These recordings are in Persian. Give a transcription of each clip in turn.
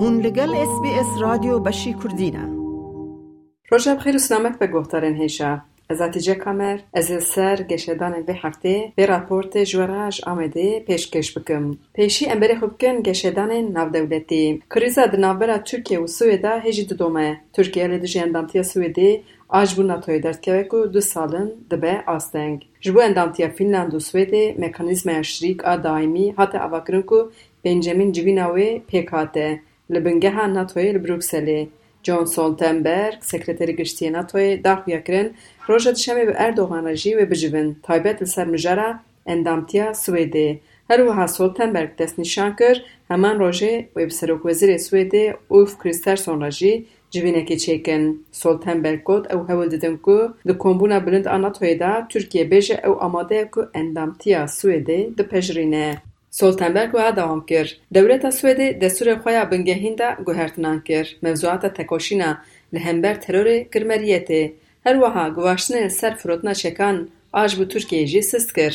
هون لگل اس بی اس رادیو بشی کردینه روژه بخیر و سلامت به گفتارن هیشا از اتیجه کامر از سر گشدان به هفته به راپورت جوراج آمده پیشکش بکم. پیشی امبری خوب کن گشدان ناو دولتی. کریزا د ناوبرا ترکیه و سویدا هجی دودومه. ترکیه لیدجی اندامتیا سویدی آج بو ناتوی که دو سالن دبه آستنگ. جبو اندامتیا فینلاند و سویدی مکانیزم شریک آ دائمی حتی اواکرن که بنجامین جویناوی پیک هاته. لبنگه ناتوی لبروکسلی. جان سولتنبرگ سکرتری گشتی ناتوی داخویا کرن روژا دشمه به اردوغان را جی و بجوین تایبت لسر مجارا اندامتیا سویده هروها سولتنبرگ دست نشان کر همان روژه و بسروک وزیر سویده اوف کریسترسون را جی جوینکی چیکن سولتنبرگ گوت او هول دیدن که ده کمبونا بلند آناتوی دا ترکیه بیجه سولتنبرگ وها داوام کر دولتا سویدی دستور خویا بنگهین دا گوهرتنان کر موضوعات تکوشینا لهمبر ترور گرمریته هر وها گواشتن سر فروتنا چکان آج بو ترکیه جی سست کر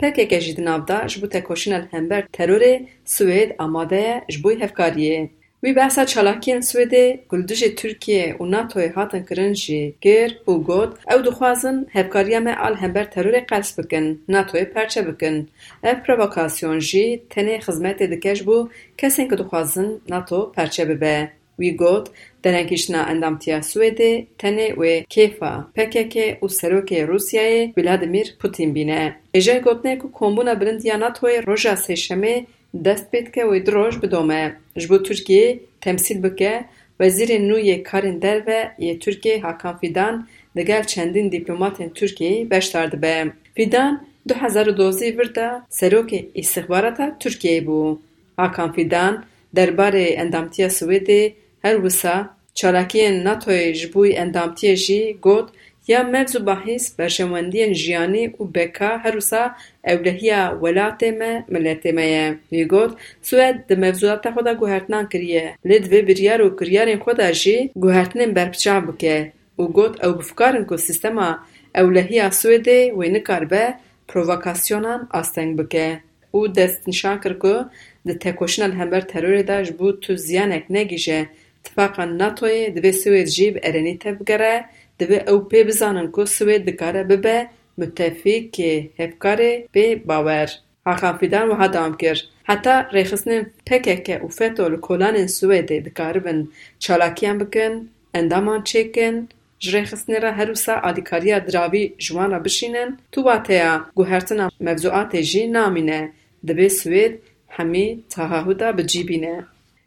پکک جی دناو دا جبو تکوشینا لهمبر ترور سوید آماده جبوی هفکاریه. Wî behsa çalakiyên Swêdê guldijê Tirkiye û Natoyê hatin kirin jî gêr û got ew dixwazin hevkariya me al hember terorê qels bikin, Natoyê perçe bikin. Ev provokasyon jî tenê xizmetê dike ji bo kesên ku dixwazin Nato perçe bibe. Wî got derengîştina endamtiya Swêdê tenê wê kêfa PKK û serokê Rûsyayê Vladimir Putin bîne. Êjer gotinê ku kombûna bilindiya Natoyê roja sêşemê دست پید که وی دروش بدومه جبو ترکی تمسیل بکه وزیر نو یه کارن در و یه ترکی حاکان فیدان دگل چندین دیپلومات ان ترکی بشتارد به فیدان دو هزار و دوزی ورده سروک استخبارات ترکیه بو حاکان فیدان در بار اندامتی سویده هر وسا چالاکی ناتوی جبوی اندامتی جی گود یا مرز و بحث برشواندین جیانی و بکا هرسا اولهیا ولات ما ملت ما یه. میگود سوید ده مفضولات خودا گوهرتنان کریه. لید و بریار و کریار خودا جی گوهرتنان برپچا بکه. و گود او بفکارن که سیستما اولهیا سویده و نکار با پرووکاسیونان آستنگ بکه. او دست نشان کرگو ده تکوشن الهمبر تروری ده جبود تو زیانک نگیشه. تفاقا نتوی دوی سوید جیب ارنی تبگره. Divê ew pê bizanin ku Swêd dikare bibe müttefikê hevkarê bê bawer. Hakan Fîdan wiha dawam kir. Heta rêxistinên PKK û FETÖ li kolanên Swêdê dikaribin çalakiyan bikin, endaman çêkin, ji rêxistinê re her wisa alîkariya diravî ji wan re bişînin, tu wateya guhertina mevzuatê jî namîne. Divê Swêd hemî tahahuda bicîbîne.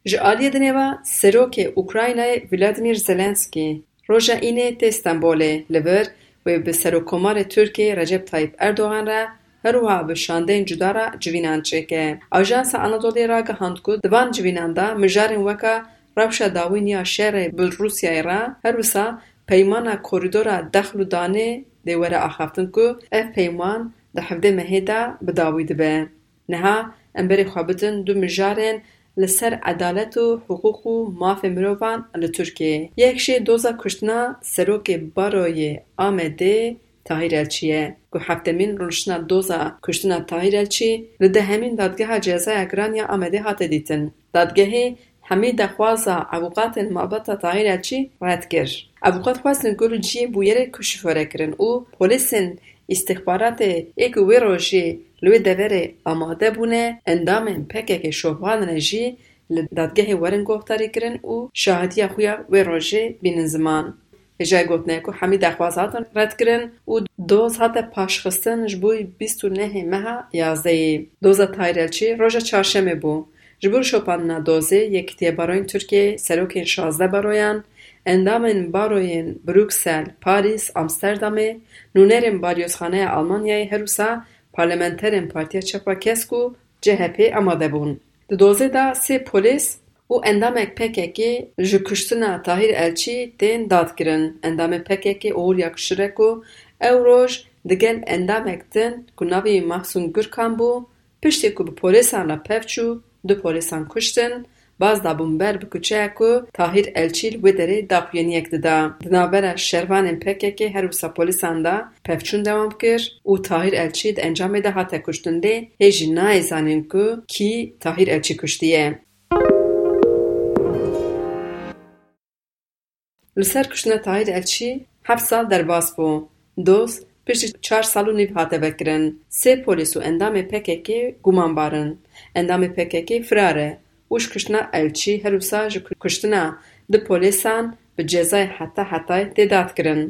Ji aliyê dinêva Serokê Ukraynayê Vladimir Zelenskî roja înê tê Stenbolê li vir wê bi Serokkomarê Tirkiyê Recep Tayyip Erdogan re her wiha bi şandeyên cuda re civînan çêke. Ajansa Anadolu'ya ragihand ku di van civînan de mijarên weka rewşa dawîniya şerê bi Rûsyayê re her wisa peymana korîdora dexl û danê dê were axaftin ku ev peyman di hevdê mehê de bi dawî dibe. Niha emberê xwe bidin du mijarên لسر عدالت و حقوق و ماف مروان لطرکی یکشی دوزا کشتنا سرکه باروی آمده تاهیر الچیه هفتمین حفته من رونشنا دوزا کشتنا تاهیر الچی لده همین دادگه ها جیزا اگران یا آمده ها تدیتن دادگه همی دخوازا عبوقات المعبطا تاهیر الچی راید کر عبوقات خواستن گلو بویره کشفوره کرن او پولیسن استخبارات ایک ویروشی لوی دیوری آماده بونه اندام این پکه که شوهان رژی لدادگه ورن گوهتاری کرن و شاهدی خویا وی راجه بین زمان. جای گوهتنه که حمید اخوازاتن رد کرن و دوز هاته پاشخستن جبوی و نه مها یازهی. دوز ها راجه چی روشا چارشمه بو. جبور شوپان نا دوزه یک تیه باروین ترکی سروکین شازده براین اندام این باروین بروکسل پاریس امستردامه نونر باریوسخانه آلمانیای هروسا parlamenterên Partiya Çapa Kesk û CHP amade bûn. Di dozê de sê polîs û endamek PKK ji kuştina Tahîr Elçî tên dadkirin. Endamên PKK oxuriya kişire ku ew roj digel endamek din ku navê Mahsûn Gurkan bû, piştî ku bi polîsan re pev çû, du polîsan kuştin, baz dabûn ber bi kuçeya ku Tahîr Elçî li wê derê daxuyaniyek dida. Di navbera şervanên PKK her wisa polîsan de pevçûn dewam kir û Tahîr Elçî di encamê de hate kuştin lê hê jî nayê zanin ku kî Tahîr Elçî kuştiye. Li ser kuştina Tahîr Elçî heft sal derbas bû. Piştî çar sal û nîv hate vekirin. Sê polîs û endamê PKK gumanbar in. Endamê PKK firar e û ji kuştina Elçî her wisa ji kuştina di polîsan bi cezayê heta hetayê tê dadkirin.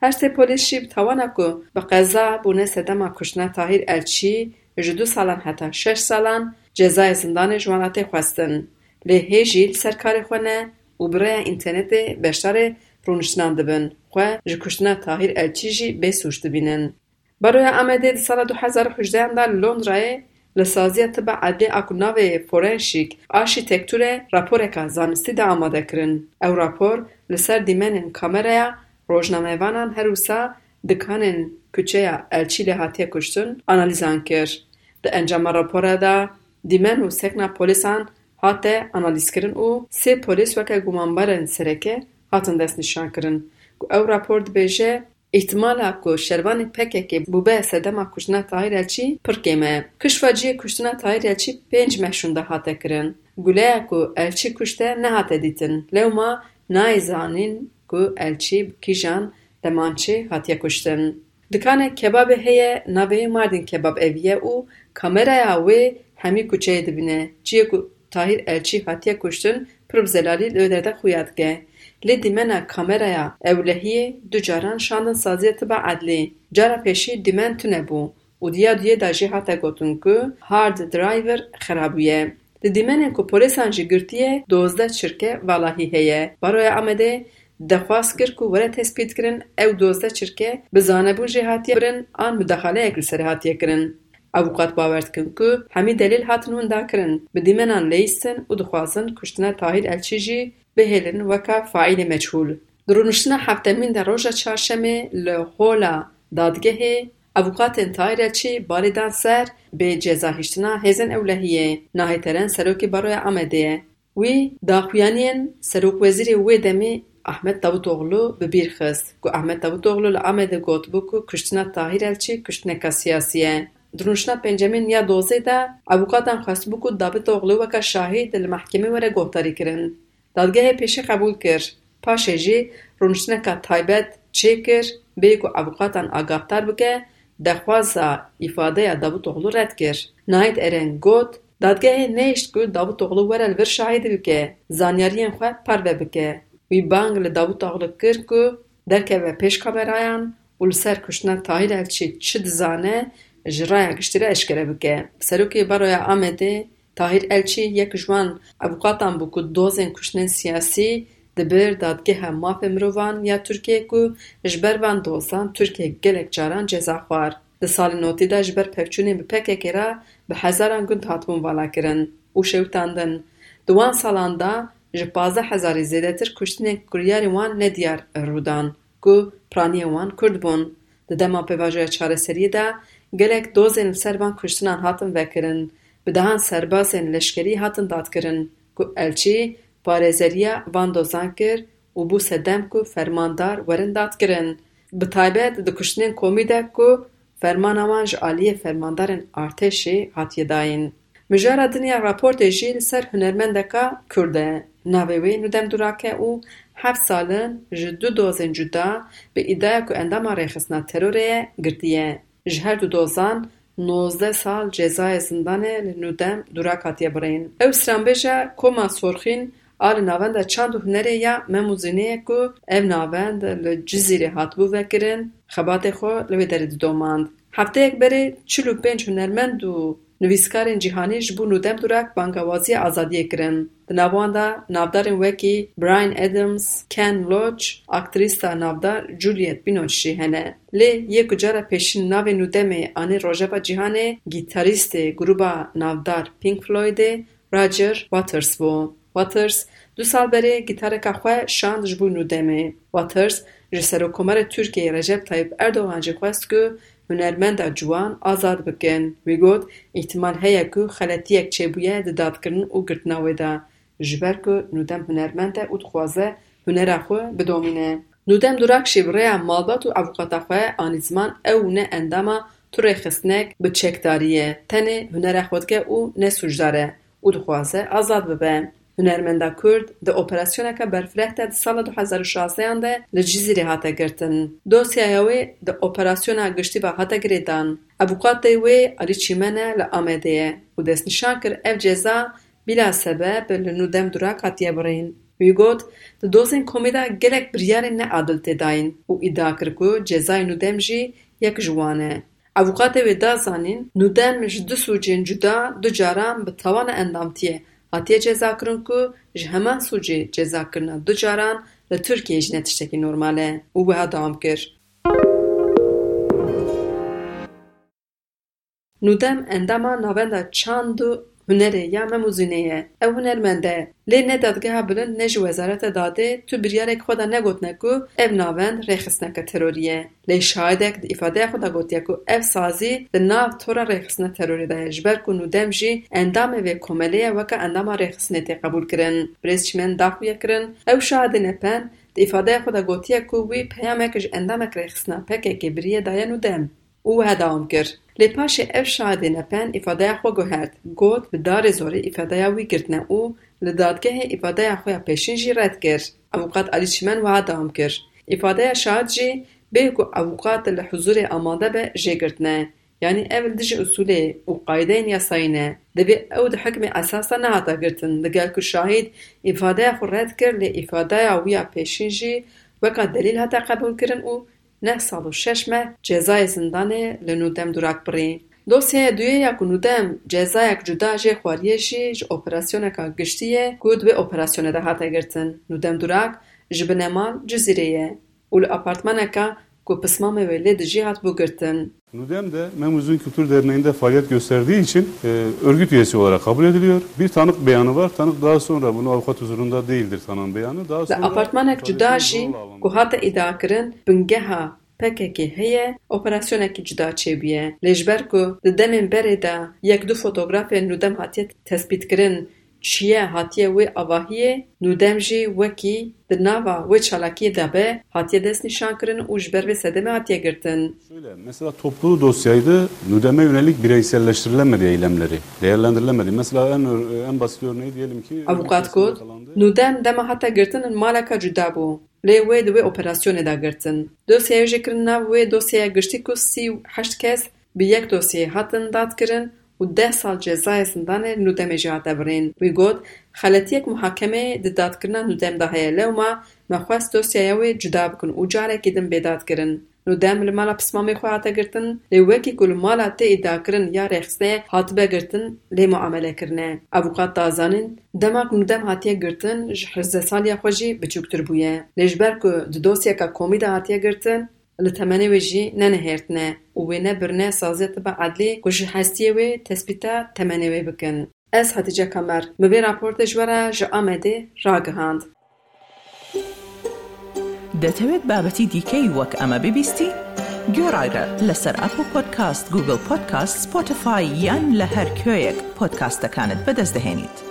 Her sê polîs jî bi tawana ku bi qeza bûne sedema kuştina Tahîr Elçî ji du salan heta şeş salan cezayê zindanê ji wan tê xwestin. Lê hê jî ser karê xwe ne û bi rêya înternetê beşdarê rûniştinan dibin, xwe ji kuştina Tahîr Elçî jî bêsûj dibînin. Baroya Amedê di sala du hezar û hejdeyan de li Londrayê li tiba edlê a ku navê forenşîk arşîtekturê raporeka zanistî de amade kirin. Ew rapor li ser dîmenên kameraya rojnamevanan her wisa dikanên kuçeya Elçî lê hatiye kuştin analîzan kir. Di encama rapora de dîmen û sekna polîsan hate analîzkirin û sê polîs weke gumanbarên sereke hatin destnîşankirin ku ew rapor dibêje îhtimala ku şervanê PKK bûbe sedema kuştina Tahîr Elçî pir kêm e. Kişweciyê kuştina Tahîr Elçî pênc meşûn de hate kirin. Guleya ku Elçî kuşte nehate dîtin. Lewma nayê zanîn ku Elçî bi kîjan demançê hatiye kuştin. Dikanê kebabê heye navê Mardin Kebab Eviye û kameraya wê hemî kuçeyê dibîne. Çiyê ku Tahîr Elçî hatiye kuştin pir bi zelalî li wê derde xuya dike. لی دیمنه کامیرایا اولهی دو جاران شاندن سازیه تبا عدلی جارا پیشی دیمن تونه بو و دیا دیه دا جیها تا گوتون که هارد درایور خرابویه دی دیمنه که پولیسان جی گرتیه دوزده چرکه والاهی هیه برای آمده دخواست کرد که وره تسپید کرن او دوزده چرکه بزانه بو جیهاتیه برن آن مدخاله اکل سرهاتیه کرن اوقات باورد کن که همی دلیل حتنون دا کرن به دیمنان لیستن و دخواستن کشتنه تاهیر الچیجی bihêlin weka faîlê meçhûl. Di rûniştina heftemîn de roja çarşemê li Hola Dadgehê avukatên Tahîr Elçî barê dan ser bê cezahîştina hêzên ewlehiyê. Nahêterin Serokê Baroya Amedê. Wî daxuyaniyên Serokwezîrê wê demê Ahmet Davutoglu bi bîr xist ku Ahmet Davutoglu li Amedê gotibû ku kuştina Tahîr Elçî kuştineka siyasî ye. Di rûniştina pêncemîn ya dozê de avukatan xwestibû ku Davutoglu weka şahîd li mehkemê were guhdarî kirin. Dadgehê pêşî qebûl kir. Paşê jî rûniştineka taybet çê kir bê ku avukatan agahdar bike dexwaza îfadeya Davutoglu red kir. Nahit Eren got Dadgehê nehêşt ku Davutoglu were li vir şahîdî bike, zanyariyên xwe parve bike. Wî bang li Davutoglu kir ku derkeve pêş kamerayan û li ser kuştina Tahîr Elçî çi dizane ji raya giştî re eşkere bike. Serokê Baroya Amedê Tahîr Elçî yek ji wan avukatan bû ku dozên kuştinên siyasî di bir dadgeha mafê mirovan ya Tirkiyeyê ku ji ber van dozan Tirkiye gelek caran ceza xwar. Di salê notî de ji ber pevçûnên bi PKK re bi hezaran gund hatibûn valakirin û şewitandin. Di wan salan de ji pazdeh hezarê zêdetir kuştinên kuryarên wan nediyar rûdan ku piraniyên wan Kurd bûn. Di dema pêvajoya çareseriyê de gelek dozên li ser van kuştinan hatin vekirin. Bi dehan serbazên leşkerî hatin dadkirin ku Elçî parêzeriya van dozan kir û bû sedem ku fermandar werin dadkirin. Bi taybet di kuştinên komî de ku fermana wan ji aliyê fermandarên artêşê hatiye dayîn. Mijara dinya raportê jî li ser hunermendeka Kurd e. Navê wê Nûdem Durak e û heft salin ji du dozên cuda bi îdeya ku endama rêxistina terorê ye girtiye. Ji her du dozan 19 سال جزای نودم دورک هاتیه برین. او سرانبشه کما سرخین آل ناوند چند هنره یا مموزینه که او ناوند لجزیری هات بو وکرین خبات خو لوی درد دوماند. هفته یک بری چلو پنج هنرمند و نویسکارین بو نودم دورک بانگوازی آزادیه کرن. Di nav wan de navdarên wekî Bryan Adams, Ken Loach, aktrîsta navdar Juliette Binoche jî hene. Lê yê ku cara pêşîn navê Nûdemê anî rojeva cîhanê gîtarîstê grupa navdar Pink Floydê Roger Waters bû. Waters du sal berê gîtareka xwe şand ji bo Nûdemê. Waters ji Serokkomara Tirkiyeyê Recep Tayyip Erdogan jî xwest ku hunermenda ciwan azad bikin. Wî got îhtimal heye ku xeletiyek çêbûye di dadkirin û girtina wê de جبر که نودم هنرمند او دخوازه هنره خو بدومینه. نودم دراک شبره مالبات و عوقات خو آنیزمان او نه اندما تو رخستنک به چکداریه تنه هنره خود او نه سجداره او دخوازه آزاد ببه. هنرمنده کرد ده اپراسیون که برفرهت ده سال 2016 انده لجیزی ری هاته گرتن. دو سیاهوی ده اپراسیون ها گشتی با هاته گریدن. ابوکات دیوی علی چیمنه و دست نشان کر اف bila sebeb li Nûdem Durak hatiye birîn. Wî got di dosên komê de gelek biryarên neadil tê dayîn û îdia kir ku cezayê Nûdem jî yek ji wan e. Avukatê wê da zanîn bi tawana endamtiyê hatiye cezakirin ku ji heman sûcê cezakirina du caran li Tirkiyeyê jî ne tiştekî normal e û wiha endama navenda çand هنری یا مموزینه او هنرمنده لی نه دادگه ها بلند نه وزارت داده تو بریارک خودا نگوت نکو او ناوند ریخسنک تروریه لی شایدک دی افاده خودا گوتیا که او سازی دی ناو تورا ریخسنک تروری ده جبر که نودم جی اندامه و کمالیه وکا اندام ریخسنه تی قبول کرن بریز چمن داخو یکرن او شاید نپن دی افاده خودا گوتیا که وی پیامه کج اندامه ریخسنه پکه که بریه دم او هدام کرد لپاش افشاده نپن افاده خو گوهرد. گوت به دار زوره افاده یا وی گردنه او لدادگه افاده خو یا پیشن جی رد کر اوقات علی چیمن وها دام افاده شاد جی به که اوقات لحضور آماده به جی گردنه یعنی اول دیج اصوله او قایده این یسایی نه او د حکم اساسا نه حتا گردن لگل که شاهید افاده خو رد کر لی افاده یا وی پیشن جی وکا دلیل حتا قبول کرن او نه سال و شش مه جزای زندانه لنودم دوراک بری. دوسیه دویه یا کنودم جزای اک جدا جه خواریه جه جه که گشتیه گود به اوپراسیونه ده هاته گرتن. نودم دوراک جبنه جزیره، جزیریه. اول اپارتمنه که ye û li apartmaneka ku pismamê wê lê dijî hat bû girtin. Nudem de Memuzun Kültür Derneği'nde faaliyet gösterdiği için e, örgüt üyesi olarak kabul ediliyor. Bir tanık beyanı var. Tanık daha sonra bunu avukat huzurunda değildir tanığın beyanı. Daha Li sonra apartmanek cuda jî ifadesini zorla ku alındı. hate îdia kirin bingeha PKK heye operasyonekî cuda çêbûye. Lê ji ber ku di demên berê de yek du fotografên Nûdem hatiye tespîtkirin çiye hatiye wê avahiyê Nûdem jî wekî di nava wê çalakiyê de be hatiye destnîşankirin û ji ber vê sedemê hatiye girtin. Şöyle, mesela toplu dosyaydı Nudem'e yönelik bireyselleştirilemedi eylemleri. Değerlendirilemedi. Mesela en, en basit örneği diyelim ki... Avukat yakalandı. Nûdem dema heta girtinin maleka cuda bû. Lê wê di wê operasyonê de girtin. Dosyaya jî kirin nav wê dosyaya giştî ku sî heşt kes bi yek dosyayê hatin dadkirin û deh sal cezayê zindanê Nûdemê jî hate birîn. Wî got xeletiyek muhakemeyê di dadkirina Nûdem de heye lewma me xwest dosyaya wê cuda bikin û carekî din bêdadkirin. Nûdem li mala pismamê xwe hate girtin lê wekî ku li mala tê îdiakirin ya rêxistinê hatibe girtin lê muamelekirine. Avukat da zanin demak Nûdem hatiye girtin ji hirzesaliya xwe jî biçûktir bûye. Lê ji ber ku di dosyeka komî de hatiye girtin li temenê wê jî nenihêrtine û wê nebirine sazê tibe edlî ku ji hestiyê wê tespîta temenê wê bikin. Ez Hatice Kamer mi vê raportê ji we re ji Amedê ragihand. دەتەوێت بابەتی دیکەی وەک ئەمە ببیستی؟ گۆڕایرە لەسەر ئەپ و پۆدکاست گوگل پۆدکاست سپۆتفاای یان لە هەر کوێیەک پۆدکاستەکانت بەدەستدەێنیت.